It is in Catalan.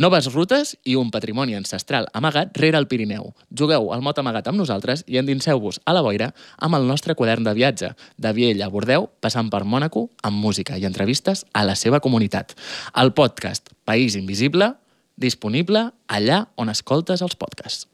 Noves rutes i un patrimoni ancestral amagat rere el Pirineu. Jugueu al mot amagat amb nosaltres i endinseu-vos a la boira amb el nostre quadern de viatge, de Viella a Bordeu, passant per Mònaco, amb música i entrevistes a la seva comunitat. El podcast País Invisible, disponible allà on escoltes els podcasts.